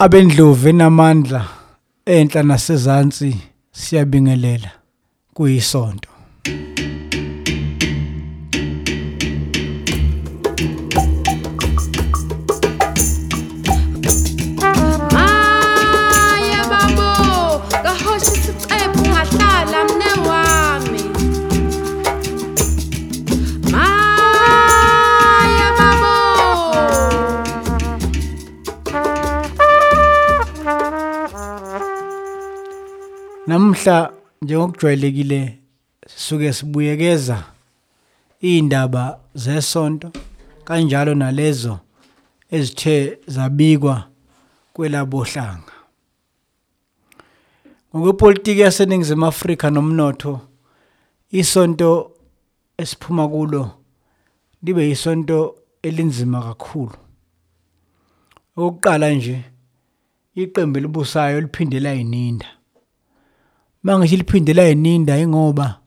abendlovu enamandla enhla nasezansi siyabingelela. Kuyisonto. Namhla njengokujwayelekile sisuke sibuyekeza indaba zesonto kanjalo nalezo ezithe zabikwa kwelabohlanga. Ngokwepolitiki yaseningizimu Afrika nomnotho isonto esiphuma kulo libe isonto elinzima kakhulu. Okokuqala nje iqembu elibusayo liphindela yininda mangisho liphindela yininda ingoba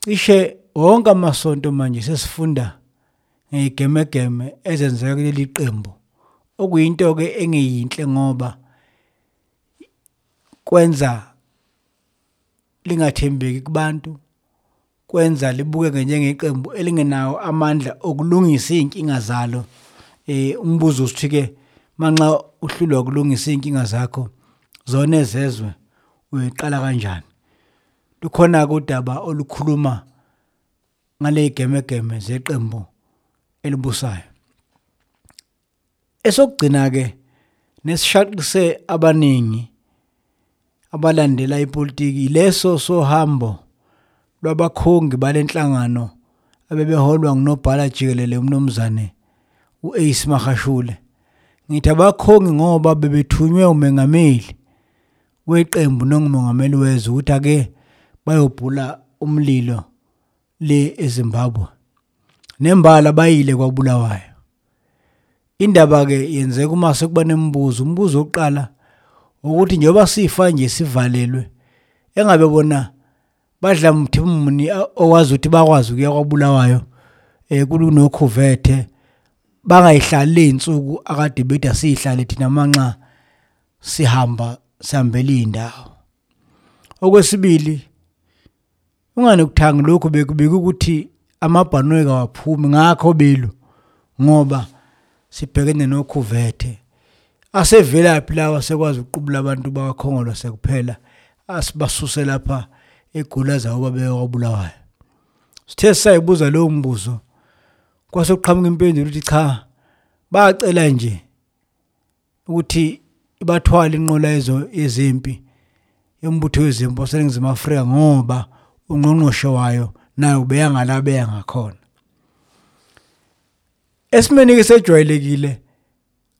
cishe wonke amasonto manje sesifunda ngeyigemegeme ezenzeka kuleli qembu. Okuyinto ke engeyinhle ngoba kwenza lingathembeki kubantu kwenza libukeke njengeqembu elingenawo amandla okulungisa izinkinga zalo. Eh umbuzo usithi ke manxa uhlulwa ukulungisa izinkinga zakho zona ezezwe. Uyiqala kanjani? Lukhona kodaba olukhuluma ngale gemegeme zeqembu elibusayo. Esokugcina ke nesishaqise abaningi abalandela ipolitiki leso sohambo lwabakhongi balenhlangano abebeholwa ngunobhala jikelele umnomzane uAce Magashule ngithi abakhongi ngoba bebethunywe umengameli. Weqembu nongumongameli wezwe ukuthi ake bayobhula umlilo le eZimbabwe. Nembala bayile kwabulawayo. Indaba ke yenzeka uma sekuba nemibuzo umbuzo oqala ukuthi njengoba sifa nje sivalelwe engabe bona badla mthimuni owazi ukuthi bakwazi ukuya kwabulawayo eh kulunokhuvethe bangayihlali insuku akade bethi asihlale thina manxa sihamba sihambela indawo okwesibili ungani kuthanga lokho bekubika ukuthi amabhanoyi kawaphumi ngakho belo ngoba sibhekene nokhuvethe asevelaphi lawa sekwazi ukuqubula abantu bakakhongolo sekuphela asibasuse lapha egula zawo babeka kwabulawayo sithe sayibuza leyo mbuzo kwase kuqhamuka impendulo ukuthi cha bacela nje ukuthi bathwale inqola yezo yezempi yombutho wezempi waseningizimu Afrika ngoba ungqongqoshe wayo nayo beyangala beya ngakhona. Esimeni ke sejwayelekile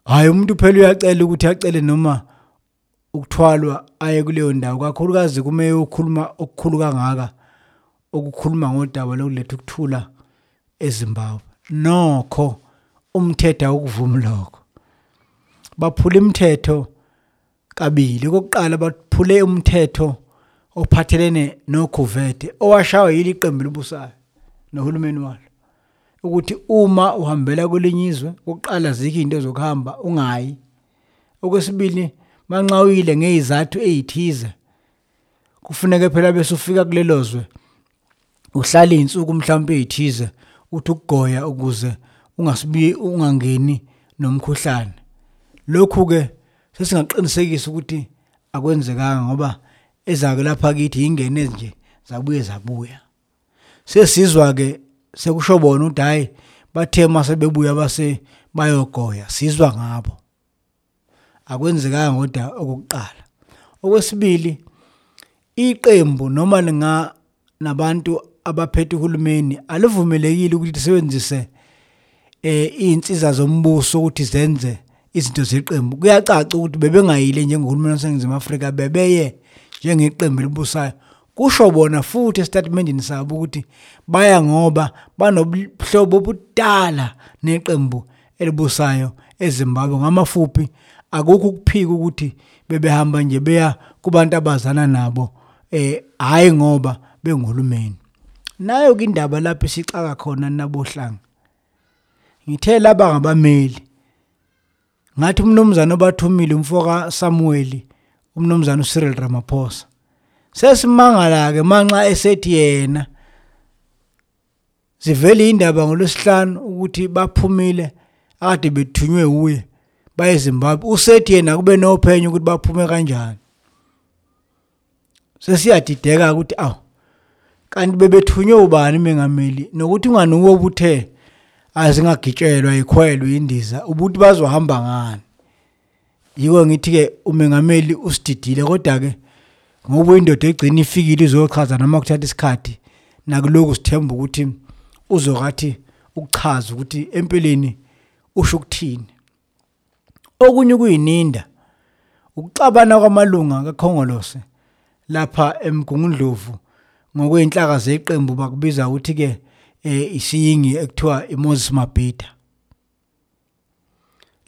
hayi umuntu phela uyacela ukuthi acele noma ukuthwalwa aye kuleyo ndawo kakhulukazi kume ukukhuluma okukhulu kangaka okukhuluma ngodaba lokuletha ukuthula eZimbabwe. Nokho umthetho awukuvumi lokho. Baphula imithetho kabili. Kokuqala baphule umthetho ophathelene nokhuvethe owashawa yili qembu libusayo nohulumeni walo ukuthi uma uhambela kwelinye izwe oqala zikho into zokuhamba ungayi. Okwesibili manxa uyile ngezizathu ezithize kufuneka phela bese ufika kulelo zwe uhlala izinsuku mhlawumbe ezithize uthi ukugoya ukuze ungasibi ungangeni nomkhuhlane. Lokhu ke sesingaqinisekisa ukuthi akwenzekanga ngoba ezake lapha kithi ingene nje zabuye zabuya. Sesizwa ke sekusho bona ukuthi hayi bathe mase bebuya base bayogoya sizwa ngabo. Akwenzekanga kodwa okokuqala. Okwesibili iqembu noma nabantu abaphethe uhulumeni alivumelekile ukuthi lisebenzise eh insiza zombuso ukuthi zenze izinto zeqembu. Kuyacaca ukuthi bebengayile njengohulumeni waseNingizimu Afrika bebeye njengeqembu elibusayo. Kusho bona futhi estatementini sabo ukuthi baya ngoba banobuhlobo obudala neqembu elibusayo eZimbabwe. Ngamafuphi akukho ukuphika ukuthi bebehamba nje beya kubantu abazana nabo eh hayi ngoba benguhulumeni. Nayo ke indaba lapho isixaka khona nabohlanga ngithe laba ngabameli. Ngathi umnumzana obathumile umfoka Samuel umnumzana uCyril Ramaphosa sesimangala ke manxa esethi yena zivele indaba ngolosihlanu ukuthi baphumile akade bethunywe uye baye eZimbabwe usethi yena kube nophenyo ukuthi baphume kanjani. Sesiyadideka ukuthi aw kanti bebethunywe ubani mengameli? Nokuthi unganuwo obuthe azingagitshelwa ikhwelwe indiza ubuthi bazohamba ngani? Yiko ngithi ke umengameli usididile kodwa ke ngoba indoda egcina ifikile izochaza noma kuthatha isikhathi nakuloko sithemba ukuthi uzokathi ukuchaza ukuthi empeleni usho ukuthini. Okunye kuyininda ukuxabana kwamalunga kakhongolose lapha emgungundlovu ngokweinhlaka zeqembu bakubiza ukuthi ke isiyingi ekuthiwa iMoses Mabhida.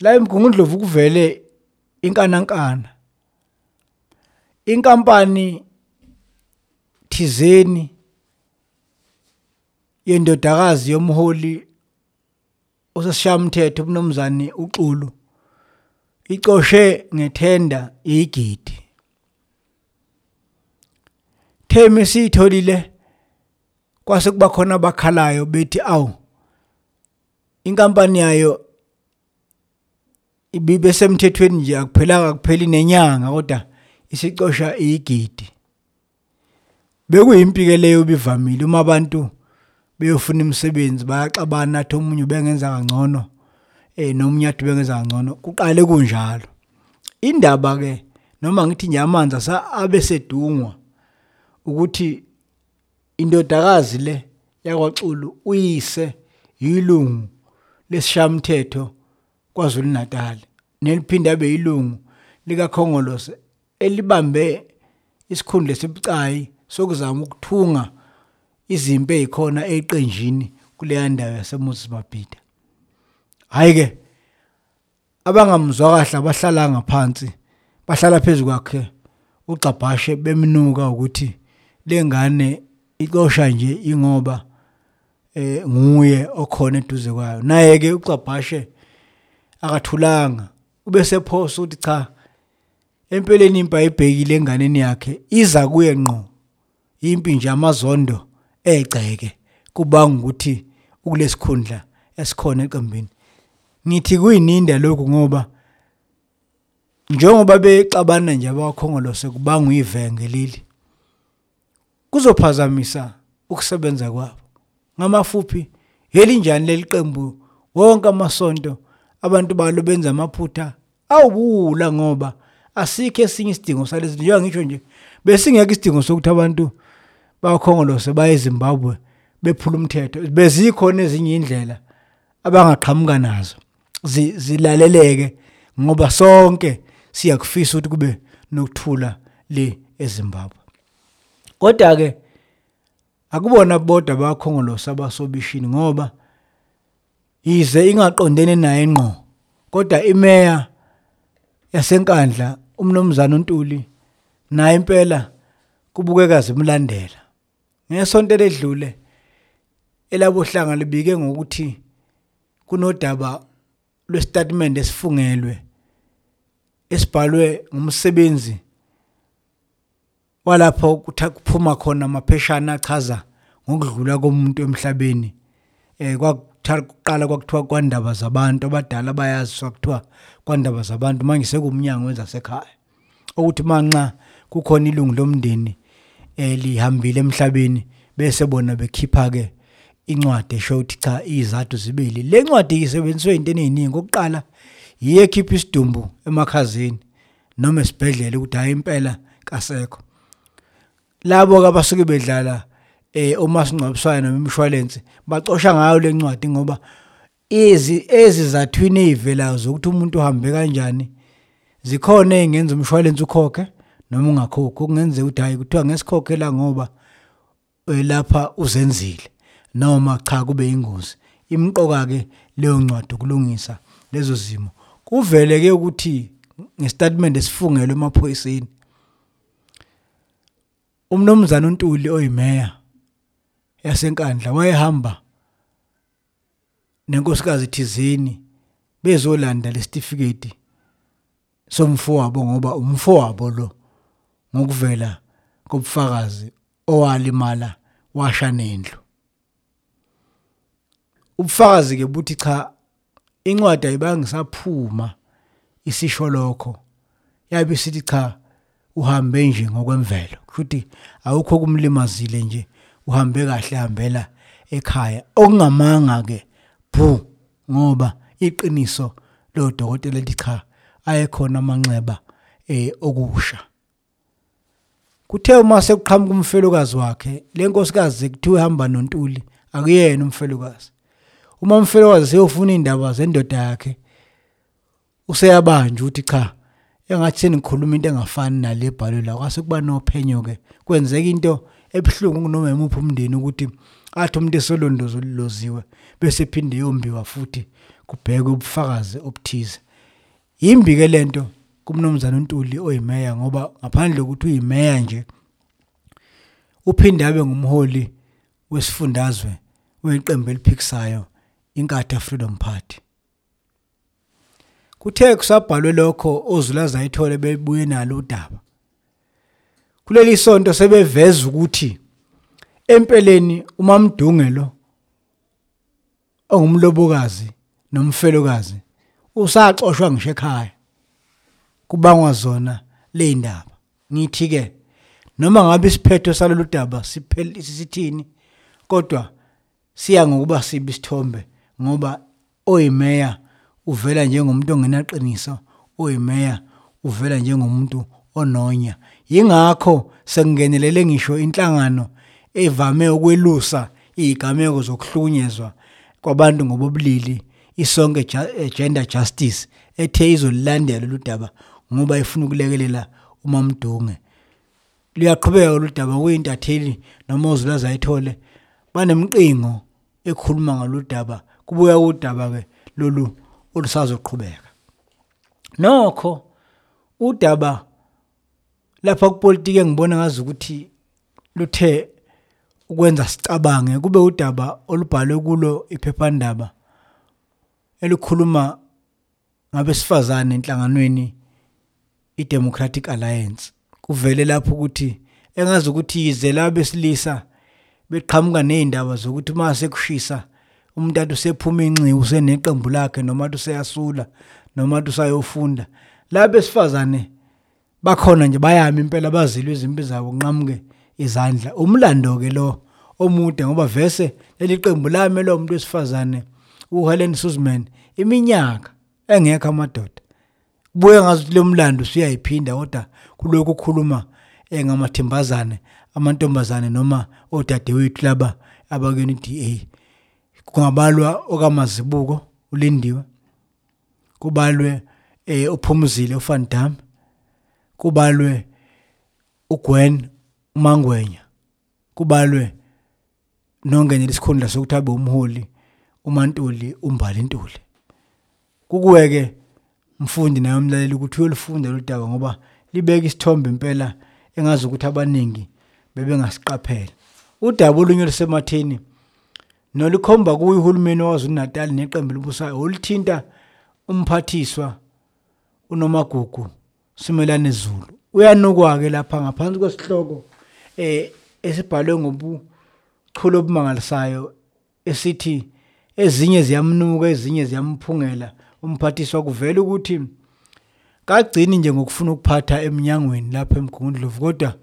La emgungundlovu kuvele inkanankana inkampani thizeni yendodakazi yomholi osesishamthetho umnomzane uXulu icoshe ngethenda igidi themi siyitholile kwase kuba khona abakhalayo bethi awu inkampani yayo ibibe semthethweni nje akuphelanga kupheli nenyanga kodwa isicosha igidi bekuyimpi ke leyo bivamile uma abantu beyofuna imisebenzi bayaxabana athi omunye ubengenza kangcono eh nomunye athi bengenza kangcono kuqale kunjalo. Indaba ke noma ngithi nje amanzi asa abesedungwa ukuthi indodakazi le yakwaXulu uyise yilungu lesishamthetho kwaZulu Natal neliphinda abe yilungu likakhongolose elibambe isikhundla esibucayi sokuzama ukuthunga izimpi ezikhona eqenjini kuleya ndawo yaseMoses Mabhida. Hayi ke abangamzwa kahle abahlala ngaphansi bahlala phezulu kwakhe ucabhashe bemnuka ukuthi lengane ixosha nje ingoba eh nguye okhona eduze kwayo. Naye ke ucabhashe akathulanga. Ubese phosa ukuthi cha empeleni impa ibhekile enganeni yakhe iza kuye ngqo. Impi nje amazondo egceke kubanga ukuthi ukulesikhundla esikhona eqembini. Ngithi kuyininda lokhu ngoba njengoba bexabana nje abakhongolose kubanga uyivenge leli kuzophazamisa ukusebenza kwabo. Ngamafuphi helinjani leli qembu? Wonke amasonto abantu balo benza amaphutha awubula ngoba asikho esinye isidingo salezi njengoba ngisho nje besingeke isidingo sokuthi abantu bakhongolose baye eZimbabwe bephula umthetho. Bezikhona ezinye indlela abangaqhamuka nazo. Zilaleleke ngoba sonke siyakufisa ukuthi kube nokuthula le eZimbabwe. Kodwa ke akubona bodwa bakhongolosa abasobishini ngoba yize ingaqondene naye ngqo. Kodwa imeya yasenkandla umnomzana uNtuli naye impela kubukeka zimlandela ngesonto ledlule elabohlanga libike ngokuthi kunodaba lwestatement esifungelwe esibhalwe ngumsebenzi walapho kuphuma khona amapheshana achaza ngokudlula komuntu emhlabeni. Eh kwakuqala kwakuthiwa kwandaba zabantu abadala bayazi kwakuthiwa kwandaba zabantu manje sekumnyango wezasekhaya. Ukuthi manxa kukhona ilungu lomndeni elihambile emhlabeni bese bona bekhipha ke incwadi esho ukuthi cha izathu zibili. Le ncwadi isebenziswe into eziningi okokuqala yiye ekhipha isidumbu emakhazeni noma esibhedlela ukuthi hayi impela kasekho. Labo ke abasuke bedlala eh omasingcwabisana noma imshwalense bacosha ngayo le ncwadi ngoba ezi ezizathwini ezivelayo zokuthi umuntu uhambe kanjani zikhona engenza umshwalense ukhokhe noma ungakhokhi. Kungenzeka ukuthi hayi kuthiwa ngesikhokhela ngoba lapha uzenzile noma cha kube ingozi imqoka ke leyo ncwadi ukulungisa lezo zimo. Kuvele ke ukuthi ngestatement esifungelwe emaphoyiseni umnomzana uNtuli oyimeya yasenkandla wayehamba nenkosikazi thizeni bezolanda lesitifiketi somfowabo ngoba umfowabo lo ngokuvela kobufakazi owalimala washa nendlu. Ubufakazi ke buthi cha incwadi ayibangisaphuma isisho lokho. Yabe sithi cha uhambe nje ngokwemvelo. Futhi awukho kumlimazile nje uhambe kahle hambela ekhaya. Okungamanga ke bu ngoba iqiniso lo dokotela lithi cha ayekhona amanxeba eh okusha. Kuthe uma sekuqhamuka umfelokazi wakhe lenkosikazi kuthiwa ihamba nontuli akuyena umfelokazi. Uma umfelokazi seyofuna indaba zendoda yakhe useyabanje ukuthi cha engathi senikhuluma into engafani nale ebhalwe la kwase kuba nophenyo ke kwenzeka into ebhlungu kunoma emuphi umndeni ukuthi athi umuntu esolondoloziwe bese phinde yombiwa futhi kubhekwe ubufakazi obuthize. Yimbi ke lento kumnumzana uNtuli oyimeya ngoba ngaphandle kokuthi uyimeya nje uphinde abe ngumholi wesifundazwe weqembu eliphikisayo inkatha Freedom Party. Kuthe kusabhalwe lokho ozulaza ayithole bebuye nalo udaba. Kuleli sonto sebeveza ukuthi empeleni umamdunge lo ongumlobokazi nomfelokazi usaxoshwa ngisho ekhaya kubangwa zona le ndaba. Ngithi ke noma ngabe isiphetho salolu daba siphele sithini kodwa siya ngokuba sibi isithombe ngoba oyimeya uvela njengomuntu ongenaqiniso oyimeya uvela njengomuntu ononya. Yingakho sekungenelele ngisho inhlangano evame ukwelusa izigameko zokuhlukunyezwa kwabantu ngobobulili isonke gender justice ethe izolilandela lolu daba ngoba ifuna ukulekelela umamdunge liyaqhubeka lolu daba kuyintatheli noma uzulaza ayithole banemqingo ekhuluma ngalolu daba kubuya udaba ke lolu olusazoqhubeka nokho udaba lapha kupolitiki engibona ngazi ukuthi luthe ukwenza sicabange kube udaba olubhalwe kulo iphephandaba elikhuluma ngabesifazane enhlanganweni iDemocratic Alliance. Kuvele lapho ukuthi engazi ukuthi yize labesilisa beqhamuka nezindaba zokuthi mase kushisa umuntu athi usephuma inxiwa useneqembu lakhe noma useyasula noma usayofunda. Labesifazane bakhona nje bayami impela bazilwe izimpi zabo nqamuke izandla. Umlando ke lo omude ngoba vese leli qembu lami lo muntu wesifazane uHelen Suzman iminyaka engekho amadoda kubuye ngazi lo mlando usuyayiphinda kodwa kuloko ukukhuluma engamathembazane amantombazane noma odadewethu laba abakweni DA kungabalwa okamazibuko ulindiwe. Kubalwe eh uphumzile uFan Dam kubalwe uGwen uMangwenya. Kubalwe nongenela isikhundla sokuthi abe umholi uMantuli umbali intuli kukuweke mfundi naye umlaleli ukuthi uyolifunda lo daba ngoba libeka isithombe impela engazi ukuthi abaningi bebengasiqaphela. Udaba olunye lusematheni nolikhomba kuyo uhulumeni waZulu Natal neqembu libusayo olithinta umphathiswa uNomagugu Simelane Zulu. Uyanukwa ke lapha ngaphansi kwesihloko eh esibhalwe ngobuchule obumangalisayo esithi ezinye ziyamnuka ezinye ziyamphungela umphathiswa kuvela ukuthi kagcini nje ngokufuna ukuphatha eminyangweni lapha emgungundlovu kodwa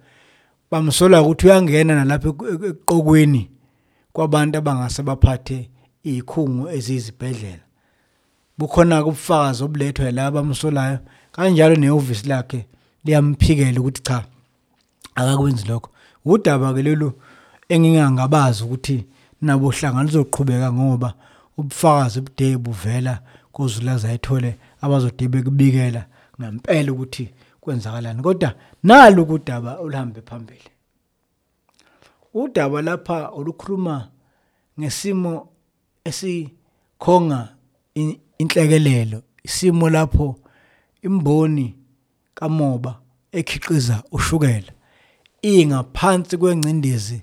bamsola ukuthi uyangena nalapha eqokweni kwabantu abangase baphathe izikhungo eziyizibhedlela. Bukhona kubufakazi obulethwa laba bamsolayo kanjalo nehhovisi lakhe liyamphikela ukuthi cha akakwenzi lokho. Udaba ke lolu engingangabazi ukuthi nabo hlanga lizoqhubeka ngoba ubufakazi obude buvela kozulaza ayithole abazode bekubikela ngempela ukuthi kwenzakalani. Kodwa nalo ukudaba oluhambe phambili. Udaba lapha olukhuluma ngesimo esikhonga inhlekelelo isimo lapho imboni kamoba ekhiqiza ushukela ingaphansi kwengcindezi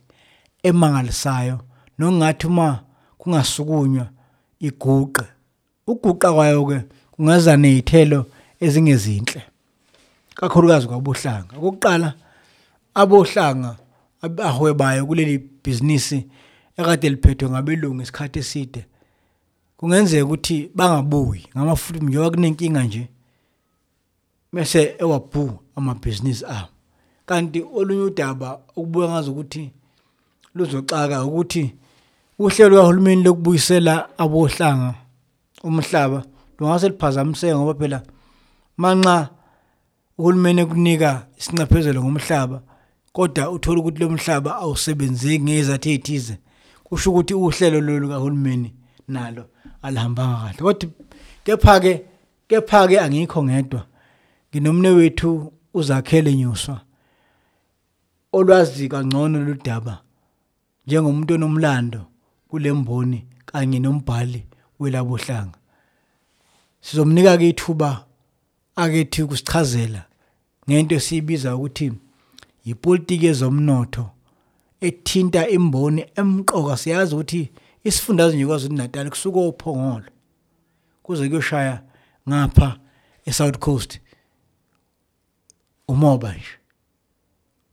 emangalisayo nokungathi uma kungasukunywa iguqe. Uguqa kwayo ke kungaza nezithelo ezingezinhle kakhulukazi kwabohlanga. Okokuqala abohlanga abahwebayo kuleli bhizinisi ekade liphethwe ngabelungu isikhathi eside kungenzeka ukuthi bangabuyi ngamafuthi njengoba kunenkinga nje bese ewabhu amabhizinisi abo. Kanti olunye udaba okubuya ngazi ukuthi luzoxaka ukuthi uhlelo kahulumeni lokubuyisela abohlanga umhlaba lungase liphazamiseke ngoba phela manxa uhulumeni kunika isinxephezelo ngomhlaba kodwa uthola ukuthi lo mhlaba awusebenzeki ngezathu ezithize kusho ukuthi uhlelo lolu kahulumeni nalo alihambanga kahle. Kodwa kepha ke kepha ke angikho ngedwa. Nginomne wethu uzakhele nyuswa olwazi kangcono ludaba njengomuntu onomlando kulemboni kanye nombhali welabohlanga sizomnika ke ithuba akethi kusichazela ngento esiyibiza ukuthi yipolitiki yezomnotho ethinta imboni emqoka. Siyazi ukuthi isifundazwe nje kwaZulu Natal kusuka ophongolo kuze kuyoshaya ngapha eSouth Coast umoba nje.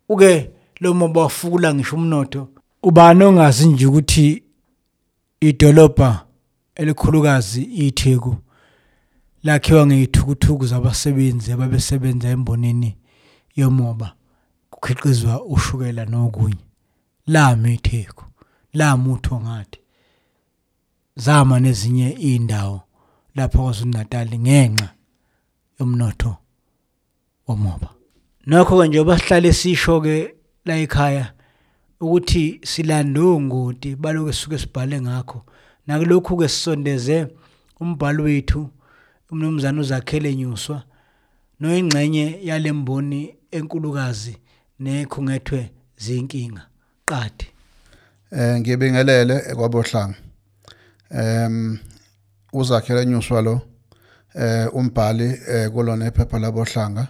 Uke lo moba wafukula ngisho umnotho. Ubani ongazi nje ukuthi idolobha elikhulukazi iTheku lakhiwa ngeyithukuthuku zabasebenzi ababesebenza embonini yomoba? Kukhiqizwa ushukela nokunye. Lami iTheku lamutho ngathi zama nezinye indawo lapha kwaZulu Natal ngenxa yomnotho womoba. Nokho ke njengoba sihlale sisho ke la ekhaya ukuthi silandongoti baloku sisuke sibhale ngakho. Nakulokhu ke sisondeze umbhalo wethu umnumzana uzakhele nyuswa noyingxenye yalemboni enkulukazi nekhungethwe zinkinga qadi Eh ngiyebingelele kwabohlanga. Em uzakhela nyuswa lo eh umbhali eh kulona iphepha labohlanga.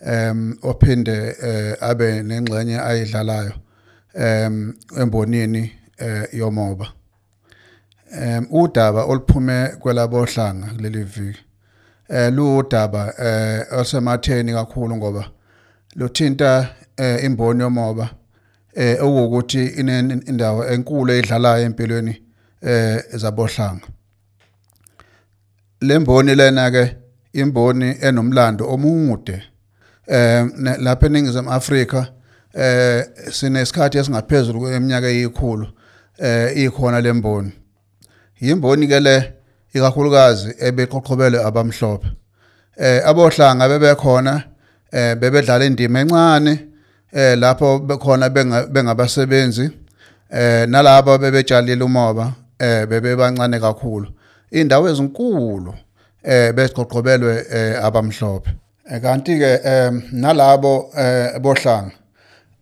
Em ophinde eh abe nengxenye ayidlalayo em embonini eh yomoba. Em udaba oluphume kwelabohlanga kuleli viki. Eh luudaba eh osematheni kakhulu ngoba luthinta eh imboni yomoba eh okuwukuthi indawo enkulu edlalayo empilweni eh zabohlanga. Lemboni lena ke imboni enomlando omude eh lapha eningizimu Afrika eh sinesikhathi esingaphezulu kweminyaka eyikhulu eh ikhona lemboni yimboni ke le ikakhulukazi ebeqoqobelwe abamhlophe. Eh abohlanga bebekhona eh bebedlala indima encane eh lapho bekhona bengabasebenzi eh nalabo bebetshalile umoba eh bebebancane kakhulu. Indawo ezinkulu eh besiqoqobelwe abamhlophe. Kanti ke nalabo bohlanga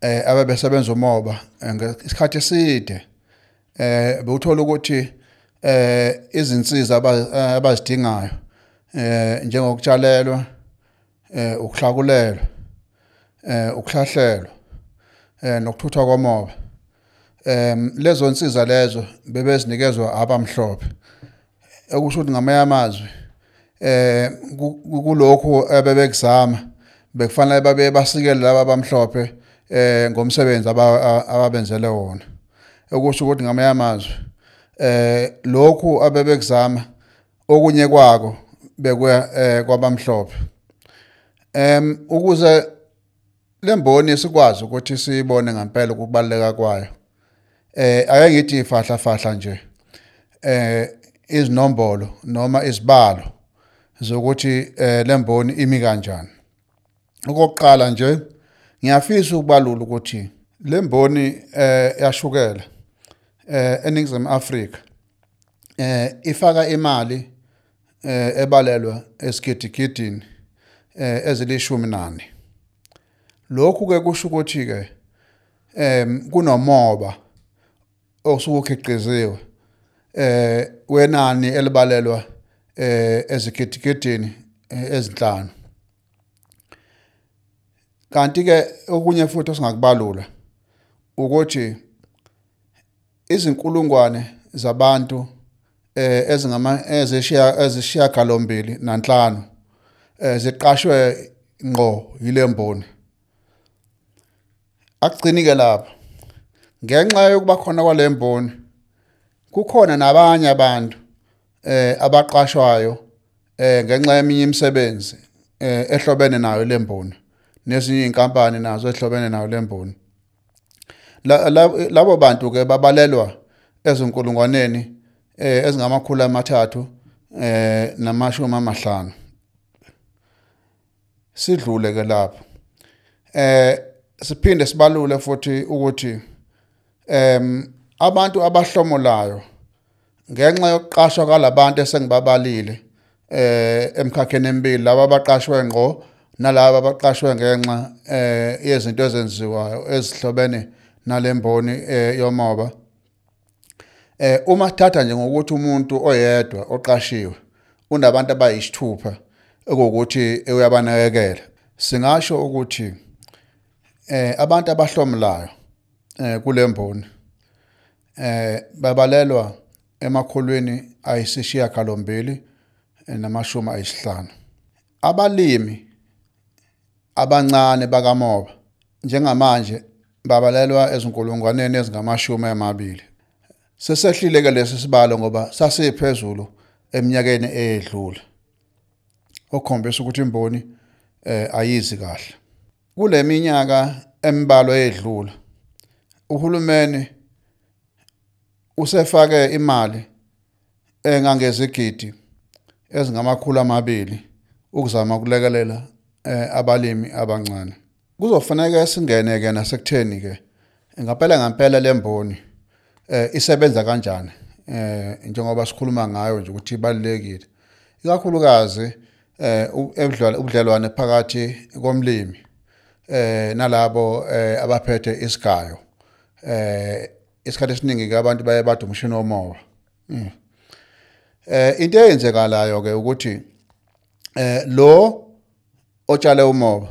eh ababesebenza umoba ngesikhathi eside eh bewuthola ukuthi eh izinsiza abazidingayo eh njengokutshalelwa eh ukuhlakulelwa. Eh ukuhlahlelwa eh nokuthuthwa komoba. Em lezo insiza lezo bebezinikezwa abamhlophe. Okusho ukuthi ngamanye amazwi eh kulokho ebebekuzama bekufanele babe basikele laba abamhlophe eh ngomsebenzi ababenzele wona. Okusho ukuthi ngamanye amazwi eh lokhu abebekuzama okunye kwako bekuya kwabamhlophe. Em ukuze lemboni sikwazi ukuthi siyibone ngempela ukubaleka kwayo. Eh ake ngithi ifahla fahla nje eh izinombolo noma izibalo zokuthi eh lemboni imi kanjani. Okokuqala nje ngiyafisa ukubalula ukuthi lemboni eh yashukela eh eningizimu Afrika eh ifaka imali eh ebalelwa esigidigidini eh ezilishumi nane. Lokhu ke kusho ukuthi ke em kunomoba osuke ukhiqiziwe. Eh wenani elibalelwa eh ezigidigidini ezinhlanu. Kanti ke okunye futhi osingakubalula ukuthi izinkulungwane zabantu eh ezingama ezishiya ezishiya galombili nanhlanu eh ziqashwe ngqo yilemboni akugcini ke lapha ngenxa yokuba khona kwalemboni kukhona nabanye abantu eh abaqashwayo eh ngenxa yeminye imisebenzi eh ehlobene nayo lemboni nezinye inkampani nazo ehlobene nayo lemboni La- la- labo bantu ke babalelwa ezinkulungwaneni eh ezingamakhulu amathathu eh namashumi amahlanu. Sidlule ke lapho eh siphinde sibalule futhi ukuthi em abantu abahlomulayo ngenxa yokuqashwa kwalabantu esengibabalile eh emkhakheni emibili laba abaqashwe ngqo nalabo abaqashwe ngenxa eh yezinto ezenziwayo ezihlobene nalemboni eh, yomoba. Eh uma thatha nje ngokuthi umuntu oyedwa oqashiwe unabantu abayisithupha ekokuthi uyabanakekela. Singasho ukuthi eh abantu abahlomulayo eh kulemboni eh babalelwa emakhulwini ayisishiya galombili namashumi ayisihlanu. Abalimi abancane bakamoba njengamanje babalelwa ezinkulungwaneni ezingamashumi amabili. Sesehlile ke lesi sibalo ngoba sasiphezulu eminyakeni eyedlule. Okhombisa ukuthi imboni eh ayizi kahle. Kule minyaka emibalo eyedlula uhulumeni usefake imali engangezigidi ezingamakhulu amabili ukuzama ukulekelela eh, abalimi abancane. Kuzofanele singene ke nasekutheni ke ngaphela ngampela lemboni eh isebenza kanjani eh njengoba sikhuluma ngayo nje ukuthi ibalekile ikakhulukazi ubudlelwane phakathi komlimi eh nalabo eh abaphethe isigayo eh isikhathi esiningi ke abantu baye bathi umshini womoba. Mm. eh into eyenzekalayo ke ukuthi eh lo otshale umoba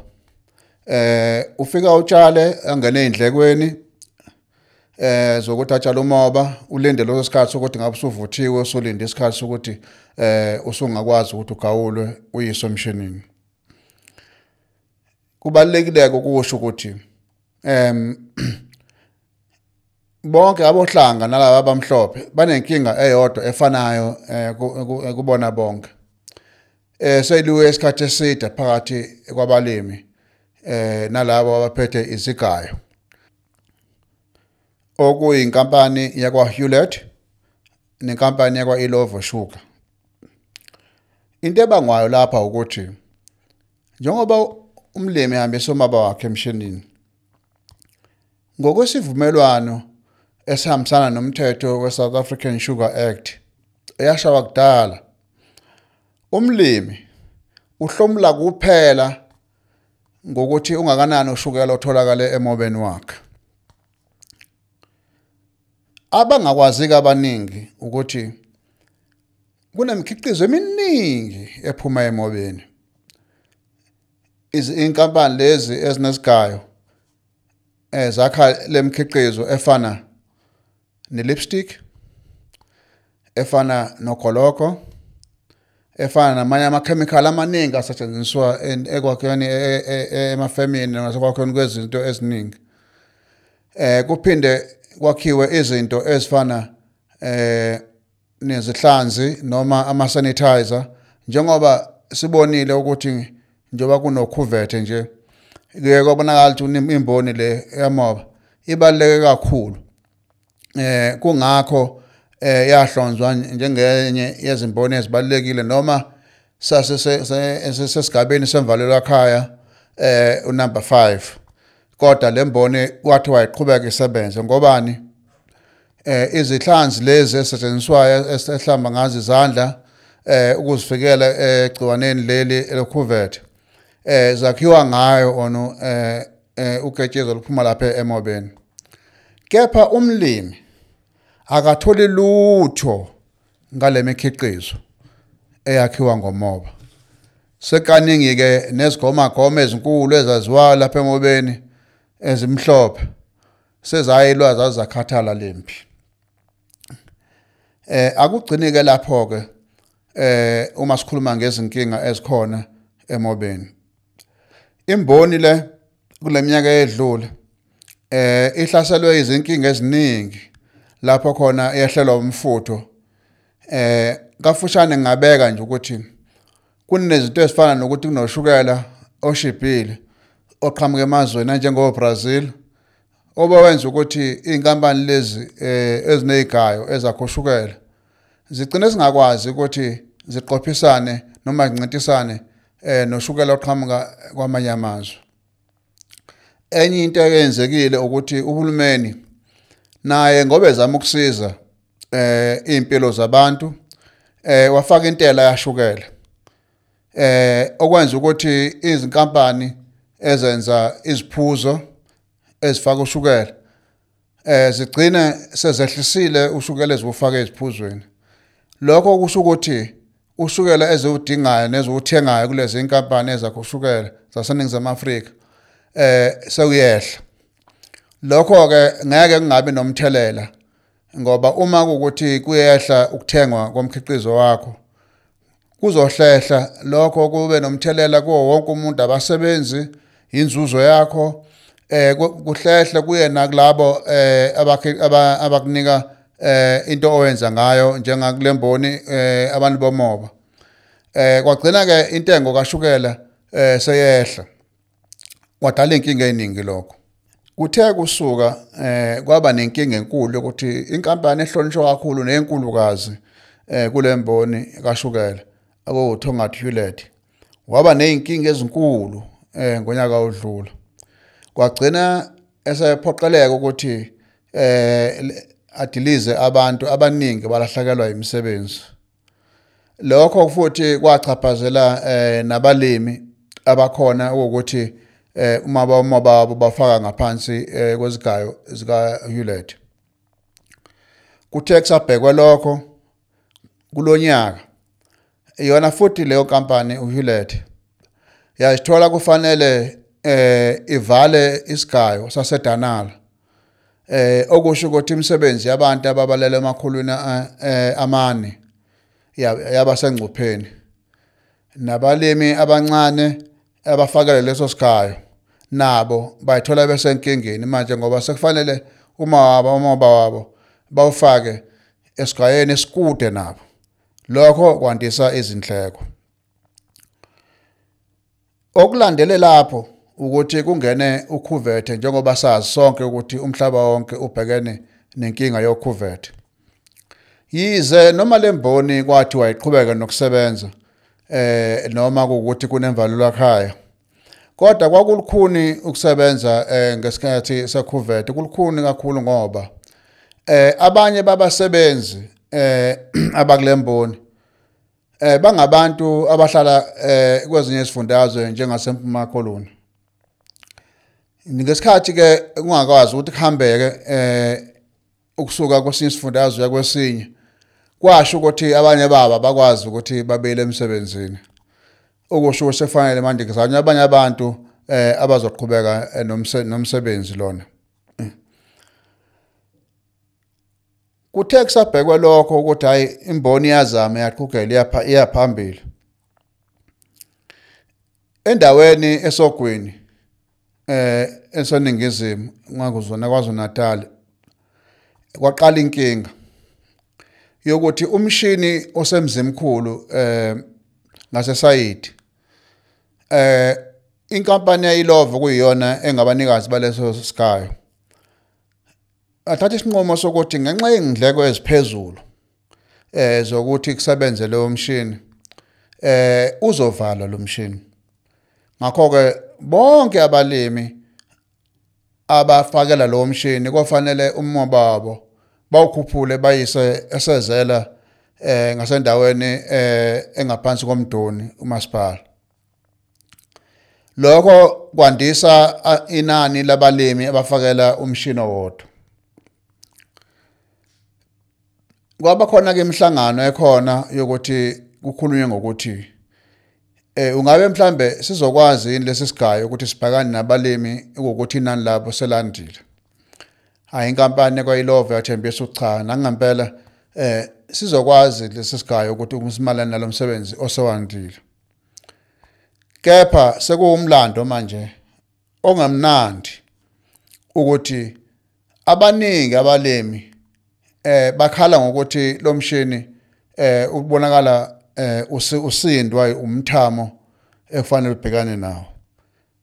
eh ufika utshale angene indlekweni eh zokuthi atshale umoba ulinde lo sikhathi ukuthi ngabe usuvuthiwe usulinde isikhathi sokuthi eh usungakwazi ukuthi ugawulwe uyiswe emshinini. Kubalekile ukusho ukuthi em bonke abohlanga nalabo abamhlophe banenkinga eyodwa efanayo eh, ku- ku- kubona bonke. Eh seliwe isikhathi eside phakathi kwabalimi eh nalabo abaphethe izigayo. Okuyinkampani yakwa Hewlett nenkampani yakwa Illovo Sugar. Into ebangwayo lapha ukuthi njengoba umlimi ehambisa umaba wakhe emshinini. Ngokwesivumelwano esihambisana nomthetho we-South African Sugar Act eyashawa kudala umlimi uhlomula kuphela ngokuthi ungakanani ushukela otholakala emobeni wakhe. Abangakwazi abaningi ukuthi kunemikhiqizo eminingi ephuma emobeni. Inkampani lezi ezinesigayo eh zakha lemkhiqizo efana nelipstick efana nogoloko efana namanye amakhemikhali amaningi asetshenziswa en- ekwakheni e- e- e- emafemini nasekwakheni kwezinto eziningi. Eh kuphinde kwakhiwe izinto ezifana eh nezihlanzi noma ama sanitizer njengoba sibonile ukuthi njengoba kunokhuvethe nje. Kuye kwabonakala ukuthi imboni le yamoba. Ibaluleke kakhulu. Eh kungakho eh yahlonzwa njengenye yezimboni ezibalekile noma sase sesigabeni semvalelo ekhaya eh unumber 5 kodwa lemboni wathi wayiqhubeka isebenze. Ngobani? Eh izihlanzi lezi esetshenziswayo esihlamba ngazo izandla eh ukuzifikela egciwaneni leli lokhuvethe eh zakhiwa ngayo ono eh eh uketshezwa luphuma lapha emobeni. Kepha umlimi akatholi lutho ngale mikhiqizo eyakhiwa ngomoba. Sekaningi ke nezigoma goma ezinkulu ezaziwayo lapha emobeni ezimhlophe sezayilwa zazakhathala lempi eh akugcini ke lapho ke eh uma sikhuluma ngezinkinga ezikhona emobeni. Imboni le kuleminyaka edlule eh ihlaselwe izinkinga eziningi lapho khona yehlelwa umfutho. Eh kafushane ngabeka nje ukuthi kunezinto ezifana nokuthi kunoshukela oshibhile oqhamuka emazweni anjengo Brazil obawenza ukuthi inkampani lezi eh ezinezigayo ezakhoshukela zigcine singakwazi ukuthi ziqophisane noma zincintisane eh noshukela oqhamuka kwamanye amazwe. Enye into eyenzekile ukuthi uhulumeni naye ngoba ezama ukusiza eh impilo zabantu eh wafaka intela yashukela. Eh okwenza ukuthi izinkampani ezenza iziphuzo ezifaka ushukela eh zigcine sezehlisile ushukela ezifaka eziphuzweni. Lokho kusho ukuthi ushukela eziwudingayo neziwuthengayo kulezi inkampani ezakho ushukela zaseningizimu Afrika eh sekuyehla lokho ke ngeke kungabe nomthelela ngoba uma kukuthi kuyehla ukuthengwa komkhiqizo wakho kuzohlehla. Lokho kube nomthelela kuwo wonke umuntu abasebenzi inzuzo yakho eh kuhlehla kuye nakulabo eh abakunika eh into owenza ngayo njengakulemboni eh abantu bomoba. Eh kwagcina ke intengo kashukela eh seyehla. Kwadala inkinga eziningi lokho. Kuthe kusuka eh kwaba nenkinga enkulu ukuthi inkampani ehlonishwa kakhulu nenkulukazi eh kulemboni kashukela akuthongathi Hewlett waba nezinkinga ezinkulu eh ngonyaka odlula. Kwagcina esephoqeleka ukuthi eh adilize abantu abaningi balahlekelwa imisebenzi lokho futhi kwachaphazela eh nabalimi abakhona ukuthi eh uma uma babo bafaka ngaphansi eh, kwezigayo zika Hewlett kuthe kusabhekwa lokho kulonyaka iyona futhi leyo company uHewlett yasithola kufanele eh ivale isigayo sasedanala eh okusho ukuthi imisebenzi yabantu ababalele emakhulwini eh, amane yaba sengcupheni nabalimi abancane abafakele leso sigayo nabo bayithola besenkingeni manje ngoba sekufanele uma wabo umoba wabo bawufake esigayeni esikude nabo. Lokho kwandisa izindleko. Okulandele lapho ukuthi kungene ukhuvethe njengoba sazi sonke ukuthi umhlaba wonke ubhekene nenkinga yokhuvethe. Yize noma lemboni kwathi wayiqhubeka nokusebenza eh noma ukuthi kunemvalelo ekhaya kodwa kwakulukhuni ukusebenza eh ngesikhathi sekhuvethe kulukhuni kakhulu ngoba eh abanye babasebenzi eh abakulemboni eh bangabantu abahlala eh kwezinye izifundazwe njengasempuma koloni. Ngesikhathi ke ungakwazi ukuthi kuhambeke eh ukusuka kwesinye isifundazwe kwesinye kwasho ukuthi abanye baba bakwazi ukuthi babele emsebenzini. Okusho ukuthi sefanele manje kuzanywa abanye abantu eh abazoqhubeka nomsebenzi lona. Kuthe kusabhekwe lokho ukuthi hayi imboni yazama yaqhugela yapha iyaphambili. Endaweni esogwini eh esoningizimu ngakuzona kwaZulu Natal kwaqala inkinga yokuthi umshini osemzimkhulu eh ngasesayidi eh inkampani yayilova kuyiyona engabanikazi baleso sikayo. Athatha isinqumo sokuthi ngenxa yezindleko eziphezulu eh zokuthi kusebenze leyo mshini eh uzovala lo mshini. Ngakho ke bonke abalimi abafakela lo mshini kufanele umoba wabo bawukhuphule bayise esezela eh ngasendaweni eh engaphansi komdoni umasipala. Lokho kwandisa inani labalimi abafakela umshini owodwa. Kwaba khona ke imihlangano ekhona yokuthi kukhulunywe ngokuthi eh ungabe mhlambe sizokwazi yini lesi sigayo ukuthi sibhakane nabalimi ukuthi inani labo selandile? Hayi inkampani kwayilova yathembisa ucha nangempela eh sizokwazi lesi sigayo ukuthi umsimalane nalomsebenzi osewandile. Kepha sekuwumlando manje ongemnandi ukuthi abaningi abalimi eh bakhala ngokuthi lo mshini eh ubonakala eh usi- usindwa umthamo efanele ubhekane nawo.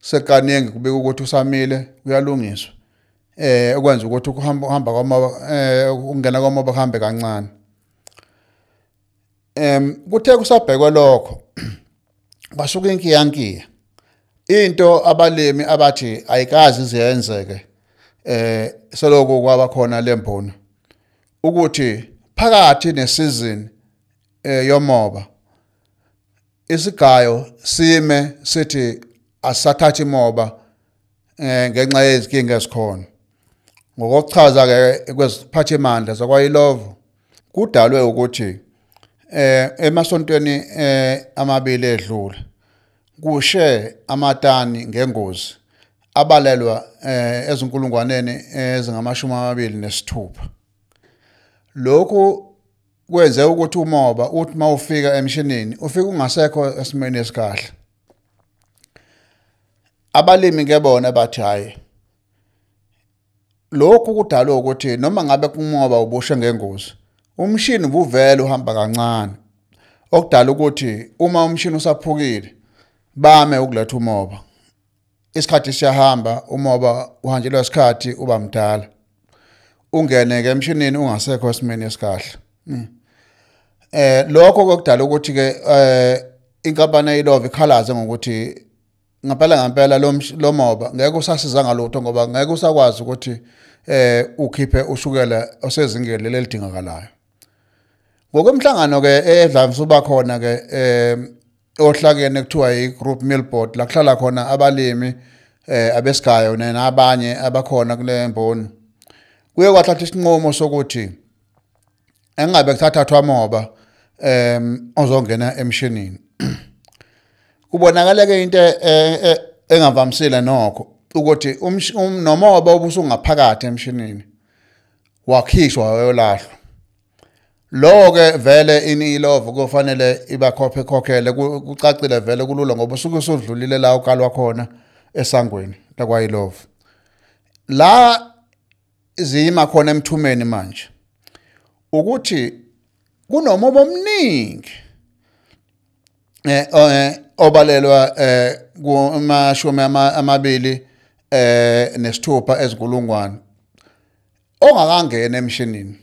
Sekaningi kubika ukuthi usamile uyalungiswa. Eh okwenza ukuthi ukuhamba uhamba kwamoba eh ukungena kwamoba kuhambe kancane. Em kuthe kusabhekwe lokho basuka inkiyankiya. Into abalimi abathi ayikazi iziyenzeke eh seloko kwaba khona lembono ukuthi phakathi nesizini yomoba. Isigayo sime sithi asathatha imoba eh ngenxa yezinkinga ezikhona. Ngokuchaza ke kweziphathimandla zakwayilovo kudalwe ukuthi eh emasontweni eh amabili edlule kushe amatani ngengozi abalelwa eh ezinkulungwaneni ezingamashumi amabili nesithupha. Lokhu kwenze ukuthi umoba uthi mawufika emshinini ufika ungasekho esimeni esikahle abalimi ke bona bathi hayi lokhu kudalwe ukuthi noma ngabe kumoba ubushe ngengozi umshini uvele uhamba kancane. Okudala ukuthi uma umshini usaphukile bame ukuletha umoba. Isikhathi siyahamba umoba uhanjelwa isikhathi uba mdala. Ungene ke emshinini ungasekho esimeni esikahle. Eh lokho kokudala ukuthi ke eh inkampani eyilove ikhalaze ngokuthi ngempela ngempela lo lo moba ngeke usasiza ngalutho ngoba ngeke usakwazi ukuthi eh ukhiphe ushukela osezingeni lelidingakalayo ngokwemhlangano ke edlamise uba khona ke eh ohlakene kuthiwa yi-group meal board la kuhlala khona abalimi eh abesigayo nabanye abakhona kule mboni kuye kwathatha isinqumo sokuthi engabe kuthathwa moba em ozongena emshinini. Kubonakala ke into eh, eh, engavamisile nokho ukuthi umsh- um- obusungaphakathi emshinini wakhishwa wayolahlwa. Lo ke vele ini ilove kufanele ibakhophe khokhele ku- kucacile vele kulula ngoba usuke usudlulile la ukalwa khona esangweni lakwayilove la zima khona emthumeni manje. Ukuthi kunomoba omningi eh eh, obalelwa eh kumashumi ama- amabili eh nesithupha ezikulungwane ongakangena emshinini.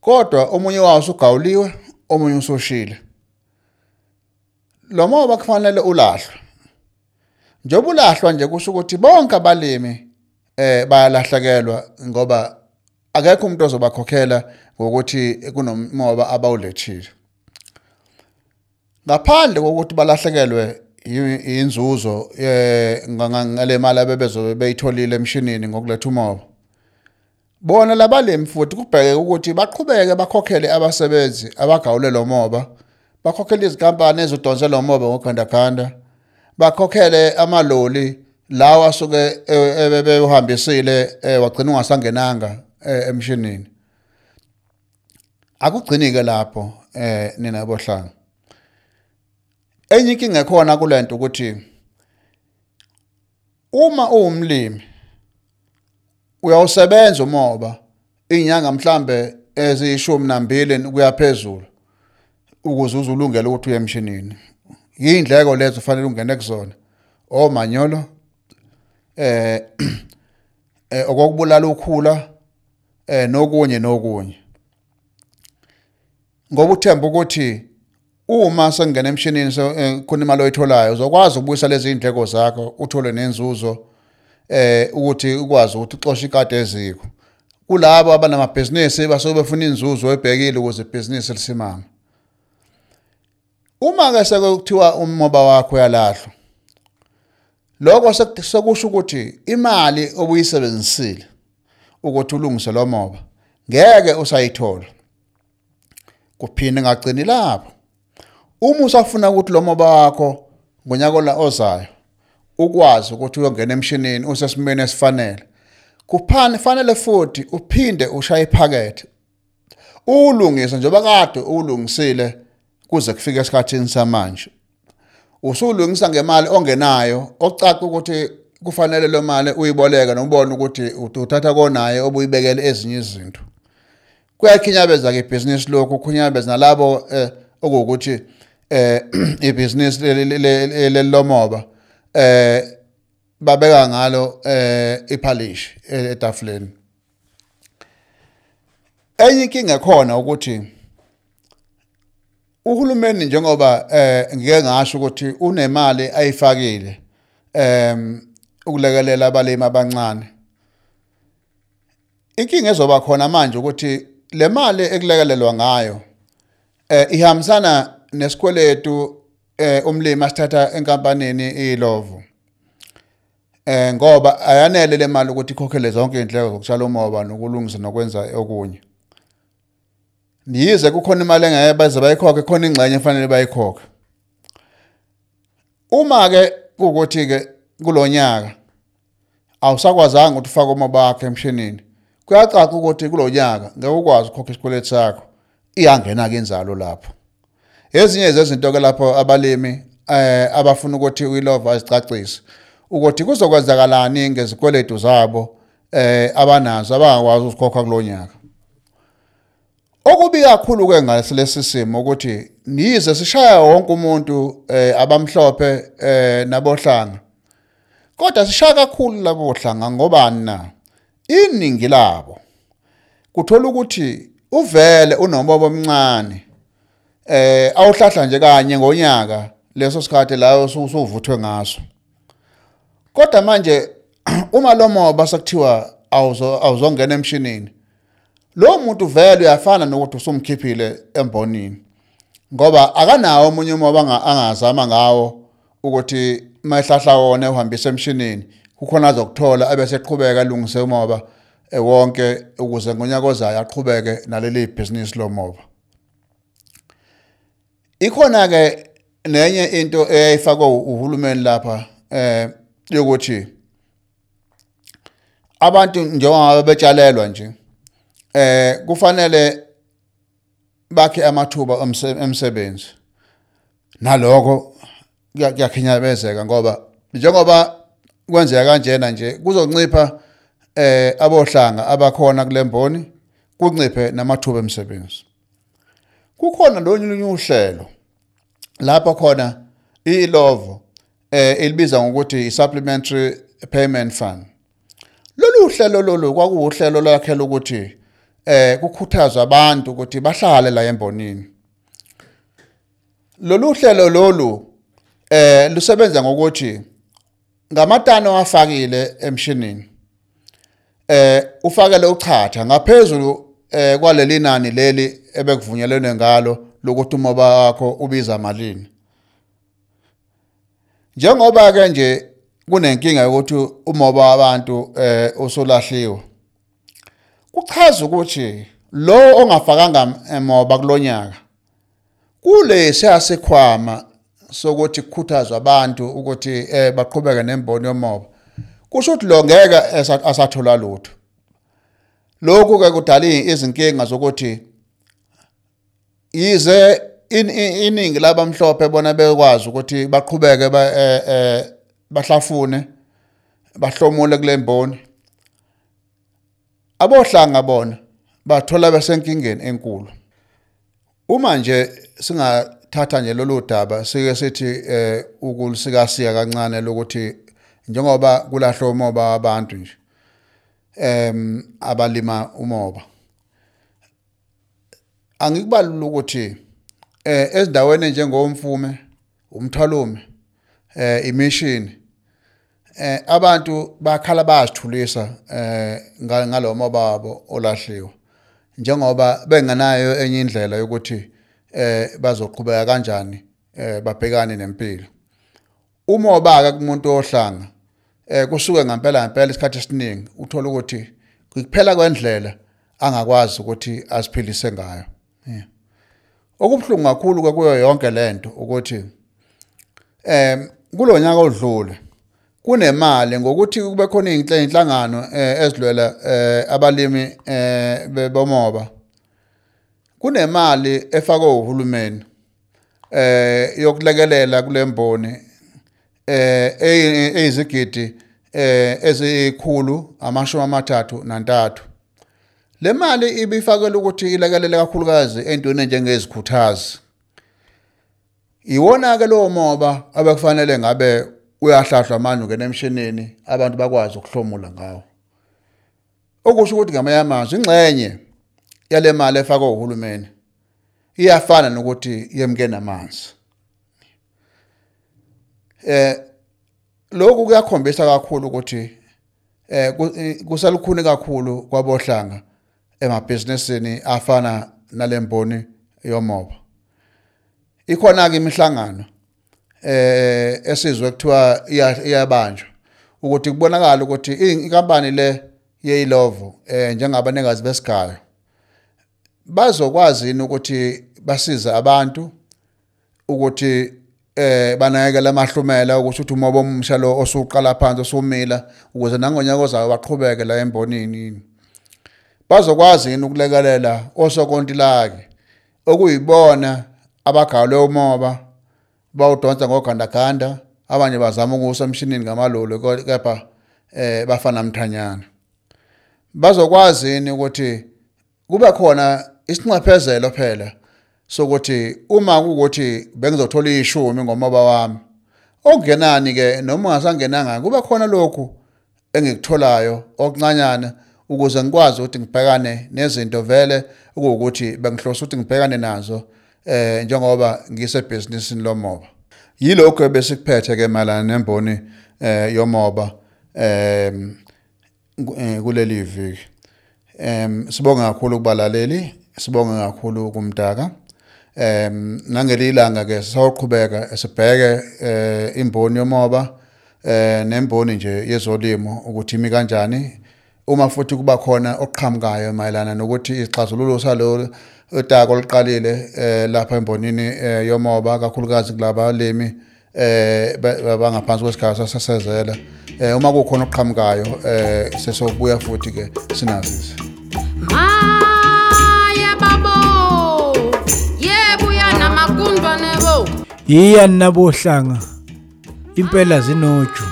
Kodwa omunye wawo usugawuliwe omunye usoshile lo moba kufanele ulahlwe. Njengoba ulahlwa nje kusho ukuthi bonke abalimi eh bayalahlekelwa ngoba akekho umuntu ozobakhokhela ngokuthi kunomoba abawulethile. Ngaphandle kokuthi balahlekelwe inzuzo eh nga- ngale mali abebezobe beyitholile emshinini ngokuletha umoba. Bona labalimi futhi kubheke ukuthi baqhubeke bakhokhele abasebenzi abagawule lo moba. Bakhokhele izinkampani ezidonse lo moba ngogandaganda bakhokhele amaloli lawa asuke ebebehambisile eh, wagcina ungasangenanga. Emshinini. Akugcini ke lapho eh nina bohlanga. Enye inkinga ekhona kulento ukuthi uma uwumlimi uyawusebenza umoba inyanga mhlambe eziyishumi nambili kuya phezulu ukuze uzulungele ukuthi uye emshinini. Yindleko lezo ufanele ungene kuzona. Omanyolo eh eh okokubulala ukhula eh nokunye nokunye. Ngoba uthemba ukuthi uma sengena emshinini eh, khona imali oyitholayo uzokwazi ukubuyisa lezi indleko zakho uthole nenzuzo eh ukuthi ukwazi ukuthi uxoshe ikade eziko. Kulabo abanamabhizinisi basuke befuna inzuzo ebhekile ukuze ibhizinisi lisimame. Uma ke sekuthiwa umoba wakho uyalahlwa lokho sek- sekusho ukuthi imali obuyisebenzisile ukuthi ulungise lo moba ngeke usayithola. Kuphinde ngagcini lapho uma usafuna ukuthi lo moba wakho ngonyaka la ozayo ukwazi ukuthi uyongena emshinini usesimeni esifanele. Kuphane fanele futhi uphinde ushaye iphakethe. Ulungise njengoba kade ulungisile kuze kufike esikhathini samanje. Usulungisa ngemali ongenayo ocaca ukuthi kufanele lo mali uyiboleka nobone ukuthi uthatha konaye obuyibekele ezinye izinto. Kuyakhinyabeza ke ibhizinisi lokhu khunyabeza nalabo eh, okuwukuthi eh ibhizinisi lelomoba eh babeka ngalo eh iphalish etafuleni. Enye inkinga khona ukuthi uhulumeni njengoba eh ngike ngasho ukuthi unemali ayifakile em ukulekelela abalimi abancane. Inkinga ezoba khona manje ukuthi le mali ekulekelelwa ngayo eh ihambisana nesikweletu eh umlimi asithatha enkampanini iLovo eh ngoba ayanele le mali ukuthi ikhokhele zonke izindleko zokutshala umoba nokulungisa nokwenza okunye. Niyize kukhona imali engeke baze bayikhokhe khona ingxenye efanele bayikhokhe. Uma ke ukuthi ke kulonyaka awusakwazanga ukuthi ufake umoba wakhe emshinini. Kuyacaca ukuthi kulonyaka ngeke ukwazi ukukhokha isikweletu sakho. Iyangena ke inzalo lapho. Ezinye zezinto ke lapho abalimi eh abafuna ukuthi uyilova azicacise ukuthi kuzokwenzakalani ngezikweletu zabo eh abanazo abangakwazi ukukhokha kulonyaka okubi kakhulu ke ngalesi simo ukuthi nize sishaya wonke umuntu eh abamhlophe eh nabohlanga. Kodwa sishaya kakhulu labo hlanga ngobani na iningi labo kuthola ukuthi uvele unomobo omncane eh awuhlahla nje kanye ngonyaka leso sikhathi la usuvuthwe ngaso. Kodwa manje uma lo moba sekuthiwa awuzongena emshinini lo muntu vele uyafana nokuthi usumkhiphile embonini ngoba akanawo omunye umoba angazama ngawo ukuthi mayihlahla wona uhambise emshinini kukhona azokuthola abese eqhubeka alungise umoba wonke ukuze ngonyaka ozayo aqhubeke naleli business lomoba. Ikhona ke nenye into eyayifakwa uhulumeni lapha eh yokuthi abantu njengoba betshalelwa nje eh kufanele bakhe amathuba emsebenzi. Naloko kuyakhinyabezeka ngoba njengoba kwenzeka kanjena nje kuzoncipha eh abohlanga abakhona kulemboni kunciphe namathuba emsebenzi. Kukhona lonye uhlelo lapha khona ilovo eh elibiza ngokuthi i-supplementary payment fund. Lolu hlelo lolu kwakuwuhlelo lwakhela ukuthi eh kukhuthazwa abantu ukuthi bahlale la embonini. Lolu hlelo lolu eh lusebenza ngokuthi ngamatani owafakile emshinini eh ufakele uchatha ngaphezulu eh kwaleli nani leli ebekuvunyelene ngalo lokuthi umoba wakho ubiza malini. Njengoba ke nje kunenkinga yokuthi umoba wabantu eh usulahliwe kuchaza ukuthi lo ongafakanga emoba kulonyaka kule siyasikhwama sokuthi kukhuthazwa abantu ukuthi eh baqhubeke nemboni yomoba. Kusho ukuthi lo ngeke asathola lutho. Lokhu ke kudala izinkinga zokuthi yize iningi labamhlophe bona bekwazi ukuthi baqhubeke eh bahlafune bahlomule kule mboni. Abohlanga bona bathola besenkingeni enkulu. Uma nje singathatha nje lolu daba sike sithi eh ukulisikasiya kancane lokuthi njengoba kulahlwa umoba wabantu nje em abalima umoba angikubalula ukuthi eh ezindaweni njengomfume umthwalume eh imishini eh abantu bakhala bayasithulisa eh ngalomo babo olahliwe njengoba bengenayo enye indlela yokuthi eh bazoqhubeka kanjani? Eh babhekane nempilo. Umoba ke kumuntu ohlanga eh kusuke ngempela ngempela isikhathi esiningi uthola ukuthi kuphela kwendlela angakwazi ukuthi asiphilise ngayo. Yeah. okubhlungu kakhulu ke kuyo yonke lento ukuthi em kulonyaka odlule kunemali ngokuthi kube khona inhlangano ezilwela abalimi bomoba. Kunemali efakwe uhulumeni eh yokulekelela kulemboni eh eyi- eyizigidi eh ezikhulu amashumi amathathu nantathu. Le mali ibifakelwe ukuthi ilekelele kakhulukazi entweni njengezikhuthazi iwona ke lowo moba abekufanele ngabe uyahlahlwa manje ungena emshinini abantu bakwazi ukuhlomula ngawo. Okusho ukuthi ngamanye amazwi ingxenye yale mali efakwa uhulumeni iyafana nokuthi yemke namanzi. Eh lokhu kuyakhombisa kakhulu ukuthi eh ku- kusalukhuni kakhulu kwabohlanga emabhizinisini afana nalemboni yomoba. Ikhona ke imihlangano eh esizwe kuthiwa iya- iyabanjwa ukuthi kubonakala ukuthi inkampani le yeyilovo eh njengabanikazi besigayo bazokwazi yini ukuthi basize abantu ukuthi eh banakekela amahlumela ukuthi uthi umoba omsha lo osuqala phansi osumila ukuze nangonyaka ozayo baqhubeke la embonini bazokwazi yini ukulekelela osokontilaki okuyibona abagalwe umoba bawudonsa ngogandaganda abanye bazama ukusa emshinini ngamalolo kepha eh bafana mthanyana. Bazokwazi yini ukuthi kube khona isinxephezelo phela sokuthi uma kuukuthi bengizothola ishumi ngomoba wami okungenani ke noma ungasangenanga kube khona lokhu engikutholayo okuncanyana ukuze ngikwazi ukuthi ngibhekane nezinto vele ukuwukuthi bengihlosa ukuthi ngibhekane nazo eh njengoba ngisebhizinisini lomoba. Yilokho besikuphethe ke malana nemboni eh yomoba em eh, kuleli viki. Em sibonga kakhulu kubalaleli. Sibonga kakhulu kumdaka. Em nangelilanga ke sawuqhubeka sibheke eh, imboni yomoba eh nemboni nje yezolimo ukuthi imi kanjani. Uma futhi kuba khona oqhamukayo mayelana nokuthi isixazululo salo utako liqalile eh, lapha embonini eh, yomoba kakhulukazi kulaba limi eh ba- bangaphansi kwesigaba sasezela eh uma kukhona oqhamukayo eh sesobuya futhi ke sinazise. Yiyani nabohlanga? Impela zinoju.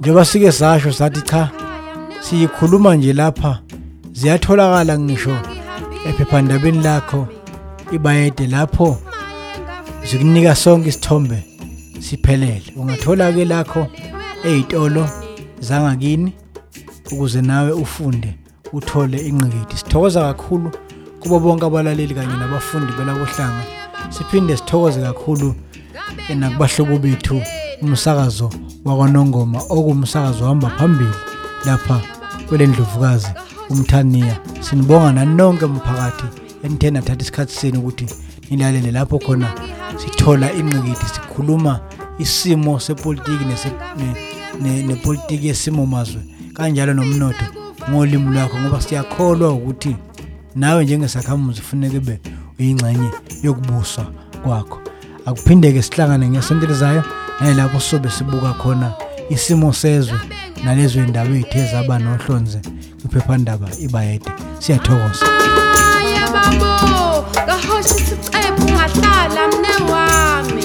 Njengoba sike sasho sathi cha siyikhuluma nje lapha ziyatholakala ngisho ephephandabeni lakho ibayede lapho zikunika sonke isithombe siphelele. Ungathola ke lakho ezitolo zangakini ukuze nawe ufunde uthole ingqikithi. Sithokoza kakhulu kubo bonke abalaleli kanye nabafundi belabohlanga. Siphinde sithokoze kakhulu nakubahlobo bethu umsakazo wakwanongoma okuwumsakazo ohamba phambili lapha kwelendlovukazi umthaniya. Sinibonga nanonke mphakathi enithe nathatha isikhathi senu ukuthi nilalele lapho khona sithola ingqikithi sikhuluma isimo sepolitiki nese- ne- ne- nepolitiki yesimo mazwe. Kanjalo nomnotho ngolimi lwakho ngoba siyakholwa ukuthi nawe njengesakhamuzi kufuneka ube uyingxenye yokubuswa kwakho akuphinde-ke sihlangane ngesonto elizayo nayilapho sobe sibuka khona isimo sezwe nalezo yindaba ey'the zaba nohlonze kwiphephandaba ibayede siyathokoza Maya babo. Kahosha isiqephu ngahlala mne wami.